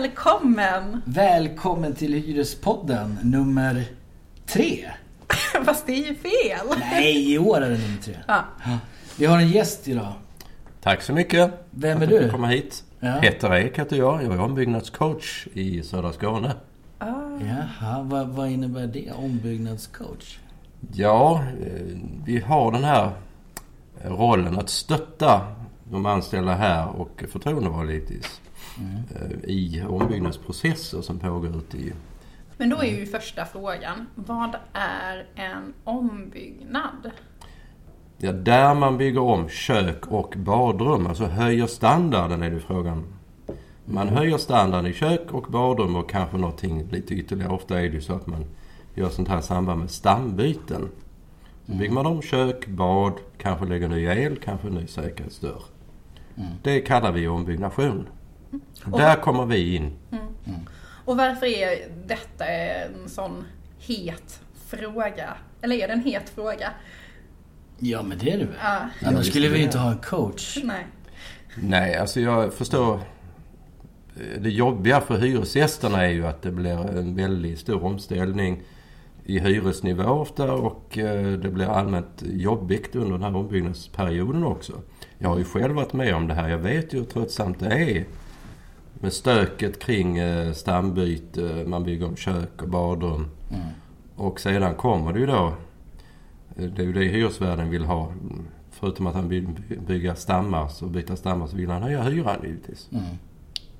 Välkommen! Välkommen till Hyrespodden nummer tre. Fast det är ju fel. Nej, i år är det nummer tre. Ja. Vi har en gäst idag. Tack så mycket. Vem är du? komma hit. Ja. Petter Ek heter jag. Jag är ombyggnadscoach i södra Skåne. Ah. Jaha, vad, vad innebär det? Ombyggnadscoach? Ja, eh, vi har den här rollen att stötta de anställda här och förtroendevalda givetvis Mm. i ombyggnadsprocesser som pågår ute i... Men då är ju första frågan, vad är en ombyggnad? Ja, där man bygger om kök och badrum, alltså höjer standarden är det frågan. Man höjer standarden i kök och badrum och kanske någonting lite ytterligare. Ofta är det ju så att man gör sånt här i samband med stambyten. Så bygger man om kök, bad, kanske lägger ny el, kanske ny säkerhetsdörr. Mm. Det kallar vi ombyggnation. Och- Där kommer vi in. Och varför är detta en sån het fråga? Eller är det en het fråga? Ja, men det är det väl? Ja. Annars skulle vi inte ha en coach. Nej. Nej, alltså jag förstår. Det jobbiga för hyresgästerna är ju att det blir en väldigt stor omställning i hyresnivå ofta och eh, det blir allmänt jobbigt under den här ombyggnadsperioden också. Jag har ju själv varit med om det här. Jag vet ju hur tröttsamt det är med stöket kring eh, stambyte, man bygger om kök och badrum. Mm. Och sedan kommer det ju då, eh, det är ju det hyresvärden vill ha. Förutom att han vill by- bygga stammar så byta stammar så vill han höja hyran givetvis. Mm.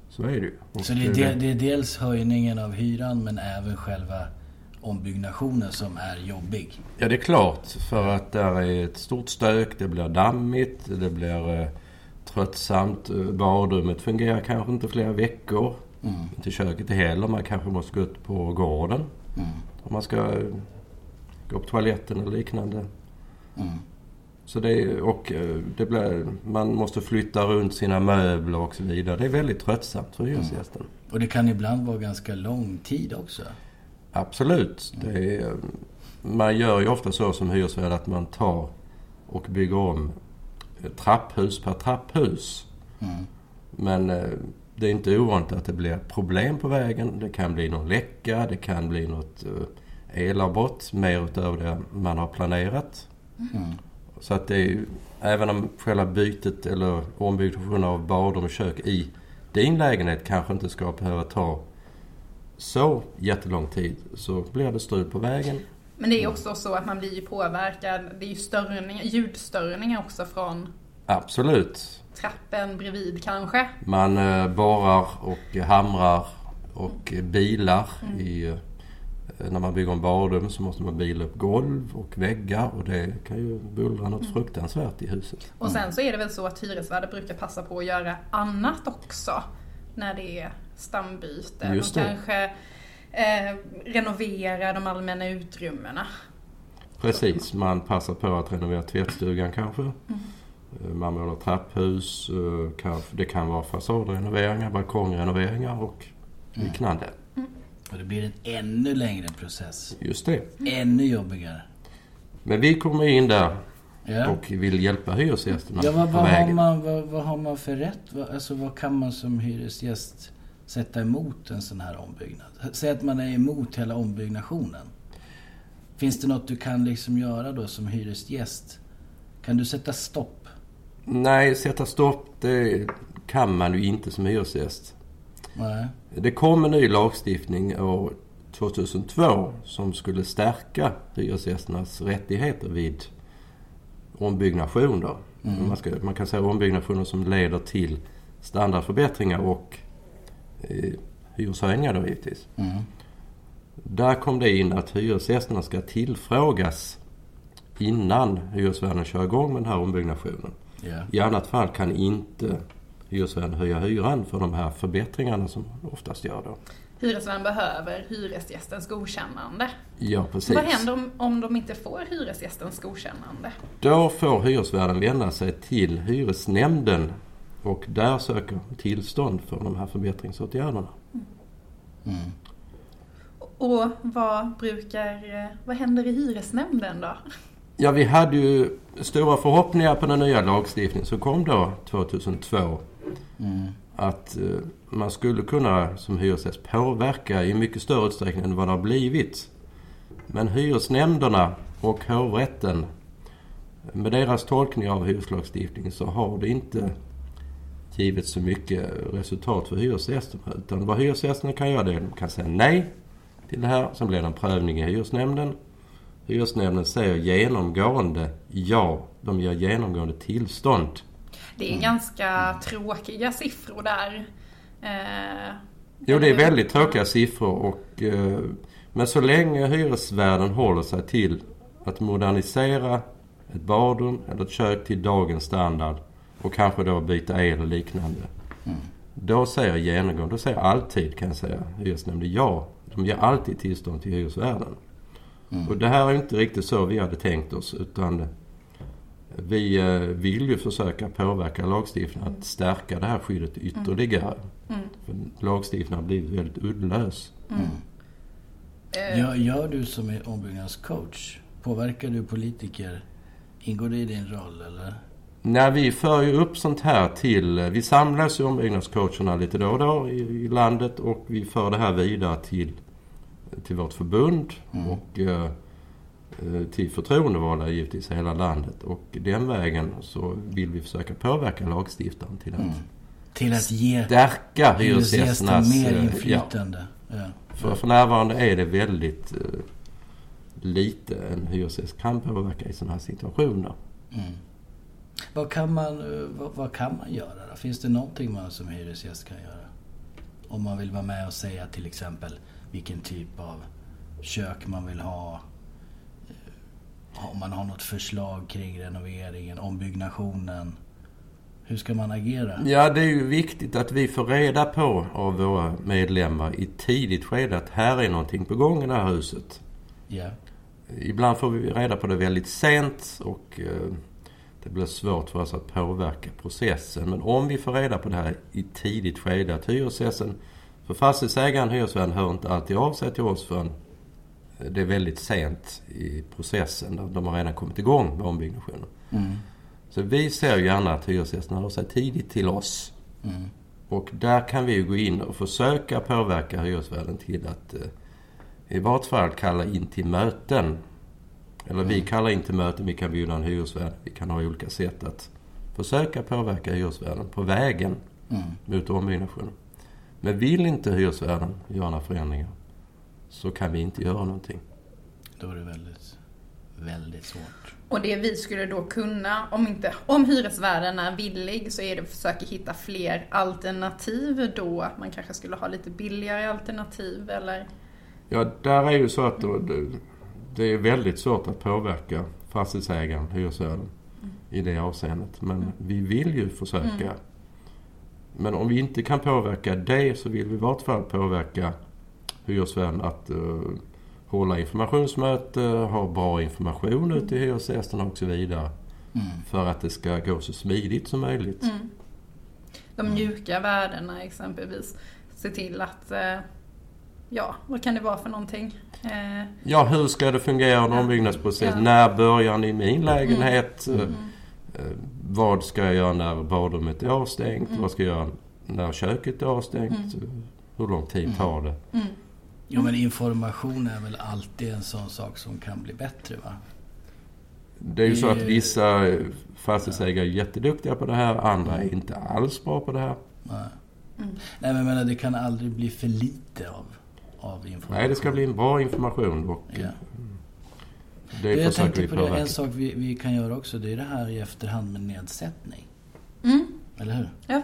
Så är det ju. Och Så det är, de, det är dels höjningen av hyran men även själva ombyggnationen som är jobbig. Ja, det är klart. För att där är ett stort stök, det blir dammigt, det blir eh, tröttsamt. Eh, Badrummet fungerar kanske inte flera veckor. Mm. Inte köket heller. Man kanske måste gå ut på gården Mm. om man ska eh, gå på toaletten eller liknande. Mm. Så det och eh, det blir, man måste flytta runt sina möbler och så vidare. Det är väldigt tröttsamt för hyresgästen. Och det kan ibland vara ganska lång tid också. Absolut. Det är, man gör ju ofta så som hyresvärd att man tar och bygger om trapphus per trapphus. Mm. Men eh, det är inte ovanligt att det blir problem på vägen. Det kan bli någon läcka, det kan bli något eh, elavbrott mer utöver det man har planerat. Mm. Så att det är ju, även om själva bytet eller ombyggnationen av badrum och kök i din lägenhet kanske inte ska behöva ta så jättelång tid så blir det strul på vägen. Men det är också så att man blir ju påverkad. Det är ju störningar, ljudstörningar också från Absolut. trappen bredvid kanske. Man eh, borrar och hamrar och eh, bilar. I, eh, när man bygger en badrum så måste man bila upp golv och väggar och det kan ju bullra något fruktansvärt i huset. Och sen så är det väl så att hyresvärdar brukar passa på att göra annat också. När det är stambyte. Just De kanske eh, renoverar de allmänna utrymmena. Precis, man passar på att renovera tvättstugan kanske. Eh, Man målar trapphus, eh, kanske- det kan vara fasadrenoveringar, balkongrenoveringar och liknande. Och det blir en ännu längre process. Just det. Ännu jobbigare. Men vi kommer in där Ja. och vill hjälpa hyresgästerna Ja, vad, på vad, har vägen. man, vad, vad har man för rätt? Vad, alltså, vad kan man som hyresgäst sätta emot en sån här ombyggnad? Säg att man är emot hela ombyggnationen. Finns det något du kan liksom göra då som hyresgäst? Kan du sätta stopp? Nej, sätta stopp det kan man ju inte som hyresgäst. Nej. Det kom en ny lagstiftning år 2002 som skulle stärka hyresgästernas rättigheter vid ombyggnation. Då. Mm. Man, ska, man kan säga ombyggnationer som leder till standardförbättringar och hyreshöjningar då givetvis. Mm. Där kom det in att hyresgästerna ska tillfrågas innan hyresvärden kör igång med den här ombyggnationen. Ja. I annat fall kan inte hyresvärden höja hyran för de här förbättringarna som oftast gör då. Hyresvärden behöver hyresgästens godkännande. Ja, precis. Vad händer om, om de inte får hyresgästens godkännande? Då får hyresvärden vända sig till hyresnämnden och där söker tillstånd för de här förbättringsåtgärderna. Mm. Och vad brukar, vad händer i hyresnämnden då? Ja, vi hade ju stora förhoppningar på den nya lagstiftningen som kom då 2002. Mm. att eh, man skulle kunna som hyresgäst påverka i mycket större utsträckning än vad det har blivit. Men hyresnämnderna och hovrätten med deras tolkning av hyreslagstiftningen så har det inte givit så mycket resultat för hyresgästerna. Utan vad hyresgästerna kan göra det är att de kan säga nej till det här. Sen blir det en prövning i hyresnämnden. Hyresnämnden säger genomgående ja. De ger genomgående tillstånd. Det är ganska tråkiga siffror där. Eh, Jo, det är väldigt tråkiga siffror. Och, eh, men så länge hyresvärden håller sig till att modernisera ett badrum eller ett kök till dagens standard och kanske då byta el och liknande. Då säger genomgående, då säger alltid kan jag säga, hyresnämnden ja. De ger alltid tillstånd till hyresvärden. Och det här är inte riktigt så vi hade tänkt oss utan vi eh, vill ju försöka påverka lagstiftningen att stärka det här skyddet ytterligare. Mm. För lagstiftningen har blivit väldigt uddlös. eh, Gör, gör du som är ombyggnadscoach? Påverkar du politiker? Ingår det i din roll eller? När vi för ju upp sånt här till... Vi samlas ju ombyggnadscoacherna lite då och då i, i landet och vi för det här vidare till, till vårt förbund och eh, eh, till förtroendevalda givetvis i hela landet. Och den vägen så vill vi försöka påverka lagstiftaren till att Till att ge stärka hyresgästernas... mer eh, Ja, inflytande? Ja. för, för närvarande är det väldigt eh, lite en hyresgäst kan påverka i sådana här situationer. Mm. Vad, kan man, eh, vad, vad kan man göra då? Finns det någonting man som hyresgäst kan göra? Om man vill vara med och säga till exempel vilken typ av kök man vill ha. eh, Om man har något förslag kring renoveringen, ombyggnationen. Hur ska man agera? Ja, det är ju viktigt att vi får reda på av våra medlemmar i tidigt skede att här är någonting på gång i det här huset. Ja. Ibland får vi reda på det väldigt sent och eh, det blir svårt för oss att påverka processen. Men om vi får reda på det här i tidigt skede, att hyresgästen... För fastighetsägaren, hyresvärden, hör inte alltid av sig till oss förrän det är väldigt sent i processen. De har redan kommit igång med ombyggnationen. Mm. Så vi ser gärna att hyresgästerna hör sig tidigt till oss. Mm. Och där kan vi ju gå in och försöka påverka hyresvärden till att eh, i vart fall kalla in till möten. Eller vi kallar in till möten, vi kan bjuda en hyresvärd. Vi kan ha olika sätt att försöka påverka hyresvärden på vägen Mm. mot ombyggnationen. Men vill inte hyresvärden göra några förändringar så kan vi inte göra någonting. Då är det väldigt, väldigt svårt. Och det vi skulle då kunna, om, inte, om hyresvärden är villig, så är det att försöka hitta fler alternativ då. Man kanske skulle ha lite billigare alternativ eller... Ja, där är ju så att då, det, det är väldigt svårt att påverka fastighetsägaren, hyresvärden, i det avseendet. Men vi vill ju försöka. Men om vi inte kan påverka det så vill vi i vart fall påverka hyresvärden att eh, hålla informationsmöte, ha bra information ut till hyresgästerna och så vidare. Mm. För att det ska gå så smidigt som möjligt. Mm. De mjuka värdena exempelvis. Se till att, eh, ja, vad kan det vara för någonting? Eh, Ja, hur ska det fungera en Ja. ombyggnadsprocess? Ja. När börjar ni min lägenhet? Mm. Eh, Vad ska jag göra när badrummet är avstängt? Mm. Vad ska jag göra när köket är avstängt? Hur lång tid Mm. tar det? mm. Jo men information är väl alltid en sån sak som kan bli bättre va? Det är ju så att vissa fastighetsägare är jätteduktiga på det här. Andra är inte alls bra på det här. Nej. Mm. Nej men jag menar, det kan aldrig bli för lite av, av information. Nej, det ska bli en bra information och Ja. det jag försöker tänkte på det, en sak vi, vi kan göra också, det är det här i efterhand med nedsättning. Mm. Eller hur? Ja,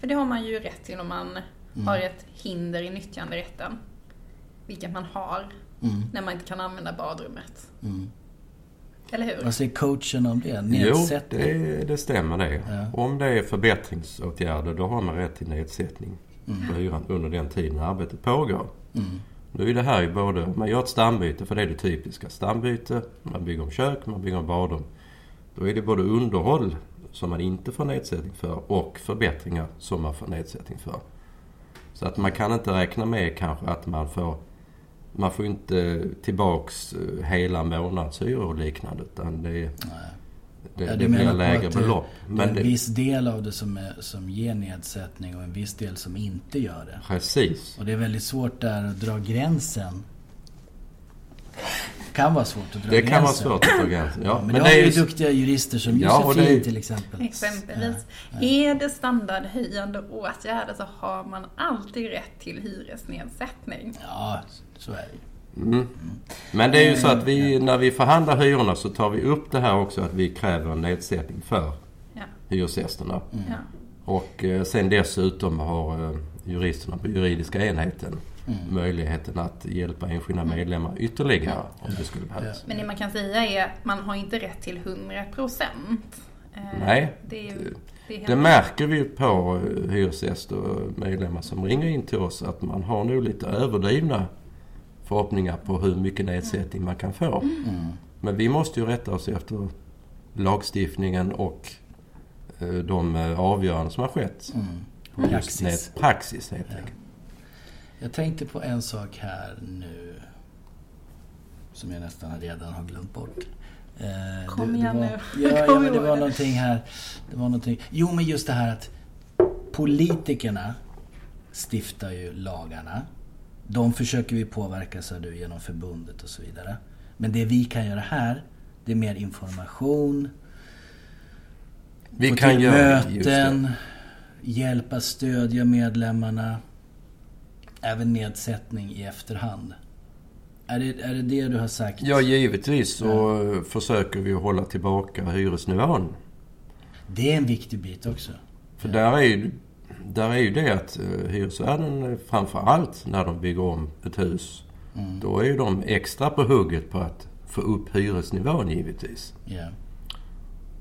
för det har man ju rätt till om man Mm. har ett hinder i nyttjanderätten. Vilket man har Mm. när man inte kan använda badrummet. Mm. Eller hur? Vad säger coachen om det? Jo, Nedsättning? det, det stämmer det. Ja. Om det är förbättringsåtgärder då har man rätt till nedsättning Mm. på hyran under den tiden arbetet pågår. Mm. Nu är det här ju både, man gör ett stambyte för det är det typiska. Stambyte, man bygger om kök, man bygger om badrum. Då är det både underhåll som man inte får nedsättning för och förbättringar som man får nedsättning för. Så att man kan inte räkna med kanske att man får man får inte tillbaks eh, hela månadshyror och liknande utan det är, Nej det, Ja, det blir lägre att det- belopp. Det är Men en det, viss del av det som, är, som ger nedsättning och en viss del som inte gör det. precis. Och det är väldigt svårt där att dra gränsen. kan vara svårt att dra Det gränsen. kan vara svårt att dra gränsen. Ja, men, men det det har är ju duktiga jurister som Ja, Josefin det är- till exempel. Exempelvis. Är det standardhöjande åtgärder så har man alltid rätt till hyresnedsättning. Ja, så är det. Mm. Men det är ju så att vi, när vi förhandlar hyrorna så tar vi upp det här också att vi kräver en nedsättning för Ja. hyresgästerna. Mm. Ja. Och eh, sen dessutom har eh, juristerna på juridiska enheten möjligheten att hjälpa enskilda medlemmar ytterligare om det skulle behövas. Men det man kan säga är att man har inte rätt till 100 procent. Nej, Det, ju- det- det, märker vi på eh, hyresgäster och medlemmar som ringer in till oss att man har nog lite överdrivna förhoppningar på hur mycket nedsättning man kan få. Mm. Men vi måste ju rätta oss efter lagstiftningen och eh, de eh, avgöranden som har skett. Mm. Praxis. nät- praxis helt enkelt. Jag tänkte på en sak här nu. Som jag nästan redan har glömt bort. Eh, Kom det, igen det var, nu. Ja, ja men det var någonting här. Det var någonting. Jo, men just det här att politikerna stiftar ju lagarna. De försöker vi påverka, sa du, genom förbundet och så vidare. Men det vi kan göra här, det är mer information, Vi kan till göra möten, hjälpa, stödja medlemmarna. Även nedsättning i efterhand. Är det är det, det du har sagt? Ja, givetvis så eh, försöker vi hålla tillbaka hyresnivån. Det är en viktig bit också. För där är ju, där är ju det att eh, hyresvärden eh, framför allt när de bygger om ett hus. Mm. Då är ju de extra på hugget på att få upp hyresnivån givetvis. Ja.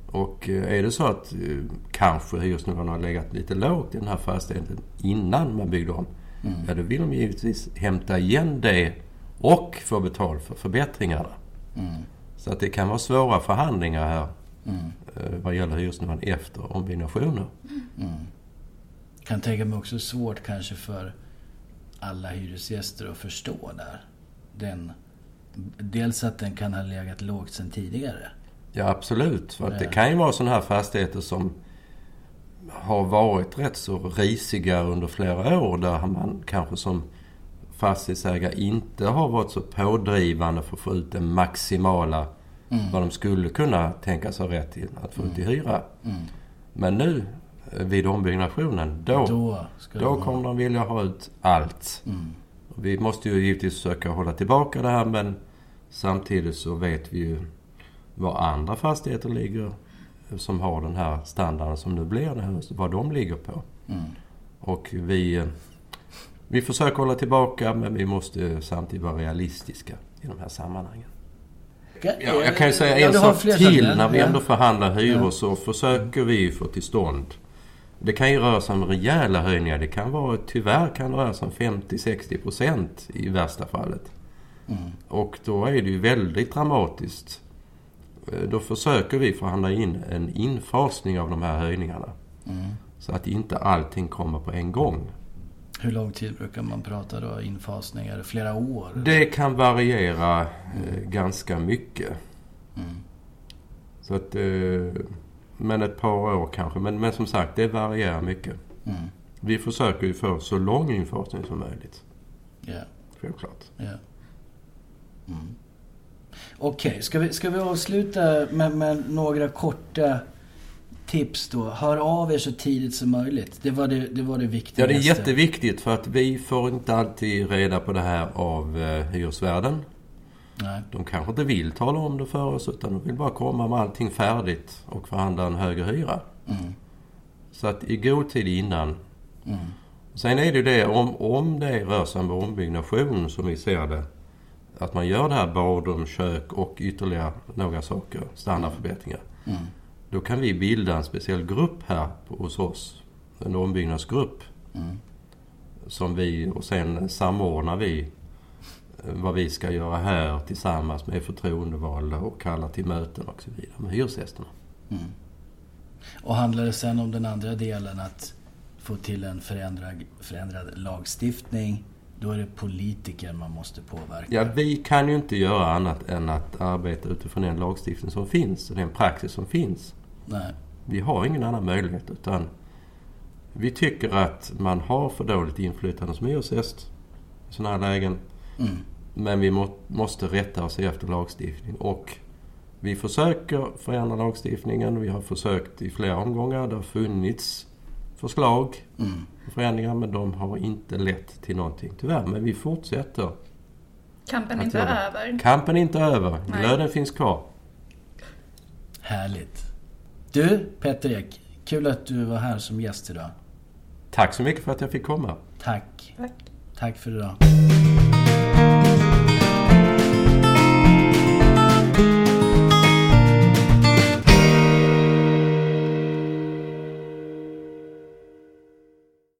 Och eh, är det så att eh, kanske hyresnivån har legat lite lågt i den här fastigheten innan man byggde om. Mm. Ja, då vill de givetvis hämta igen det och få betalt för förbättringarna. Mm. Så att det kan vara svåra förhandlingar här Mm. vad gäller hyresnivån efter ombyggnationer. Mm. Kan tänka mig också svårt kanske för alla hyresgäster att förstå där. Den, dels att den kan ha legat lågt sedan tidigare. Ja, absolut. För att det kan ju vara sådana här fastigheter som har varit rätt så risiga under flera år där man kanske som fastighetsägare inte har varit så pådrivande för att få ut det maximala Mm. vad de skulle kunna tänkas ha rätt till att få ut i hyra. Mm. Men nu vid ombyggnationen, då, då, Då kommer de vilja ha ut allt. Mm. Vi måste ju givetvis försöka hålla tillbaka det här men samtidigt så vet vi ju var andra fastigheter ligger som har den här standarden som nu blir det här huset, vad de ligger på. Mm. Och vi, vi försöker hålla tillbaka men vi måste samtidigt vara realistiska i de här sammanhangen. Ja, jag kan ju säga en sak till. När vi ändå förhandlar hyror så försöker vi få till stånd. Det kan ju röra sig om rejäla höjningar. Det kan vara, tyvärr kan det röra sig om 50-60 procent i värsta fallet. Mm. Och då är det ju väldigt dramatiskt. Eh, Då försöker vi förhandla in en infasning av de här höjningarna. Mm. Så att inte allting kommer på en gång. Hur lång tid brukar man prata då? Infasning? Är det flera år? Det kan variera eh, ganska mycket. Mm. Så att, eh, men ett par år kanske. Men, men som sagt, det varierar mycket. Mm. Vi försöker ju få så lång infasning som möjligt. Ja. Självklart. Ja. Mm. Okej, ska, vi, ska vi avsluta med, med några korta tips då? Hör av er så tidigt som möjligt. Det var det, det, var det viktigaste. Ja, det är jätteviktigt för att vi får inte alltid reda på det här av eh, hyresvärden. Nej. De kanske inte vill tala om det för oss utan de vill bara komma med allting färdigt och förhandla en högre hyra. Mm. Så att i god tid innan. Mm. Sen är det ju det om, om det rör sig om ombyggnation som vi ser det. Att man gör det här badrum, kök och ytterligare några saker, standardförbättringar. Mm. Då kan vi bilda en speciell grupp här hos oss. En ombyggnadsgrupp. Mm. Som vi, och sen samordnar vi vad vi ska göra här tillsammans med förtroendevalda och kalla till möten och så vidare med hyresgästerna. Mm. Och handlar det sen om den andra delen att få till en förändrad, förändrad lagstiftning Då är det politiker man måste påverka. Ja, vi kan ju inte göra annat än att arbeta utifrån den lagstiftning som finns och den praxis som finns. Nej. Vi har ingen annan möjlighet utan vi tycker att man har för dåligt inflytande som hyresgäst i sådana här lägen. Mm. Men vi må, måste rätta oss efter lagstiftning och vi försöker förändra lagstiftningen. Vi har försökt i flera omgångar. Det har funnits förslag Mm. på förändringar men de har inte lett till någonting tyvärr. Men vi fortsätter. Kampen är inte göra över. Kampen är inte över. Nej. Glöden finns kvar. Härligt. Du, Peter Ek. Kul att du var här som gäst idag. Tack så mycket för att jag fick komma. Tack. Tack. Tack för idag.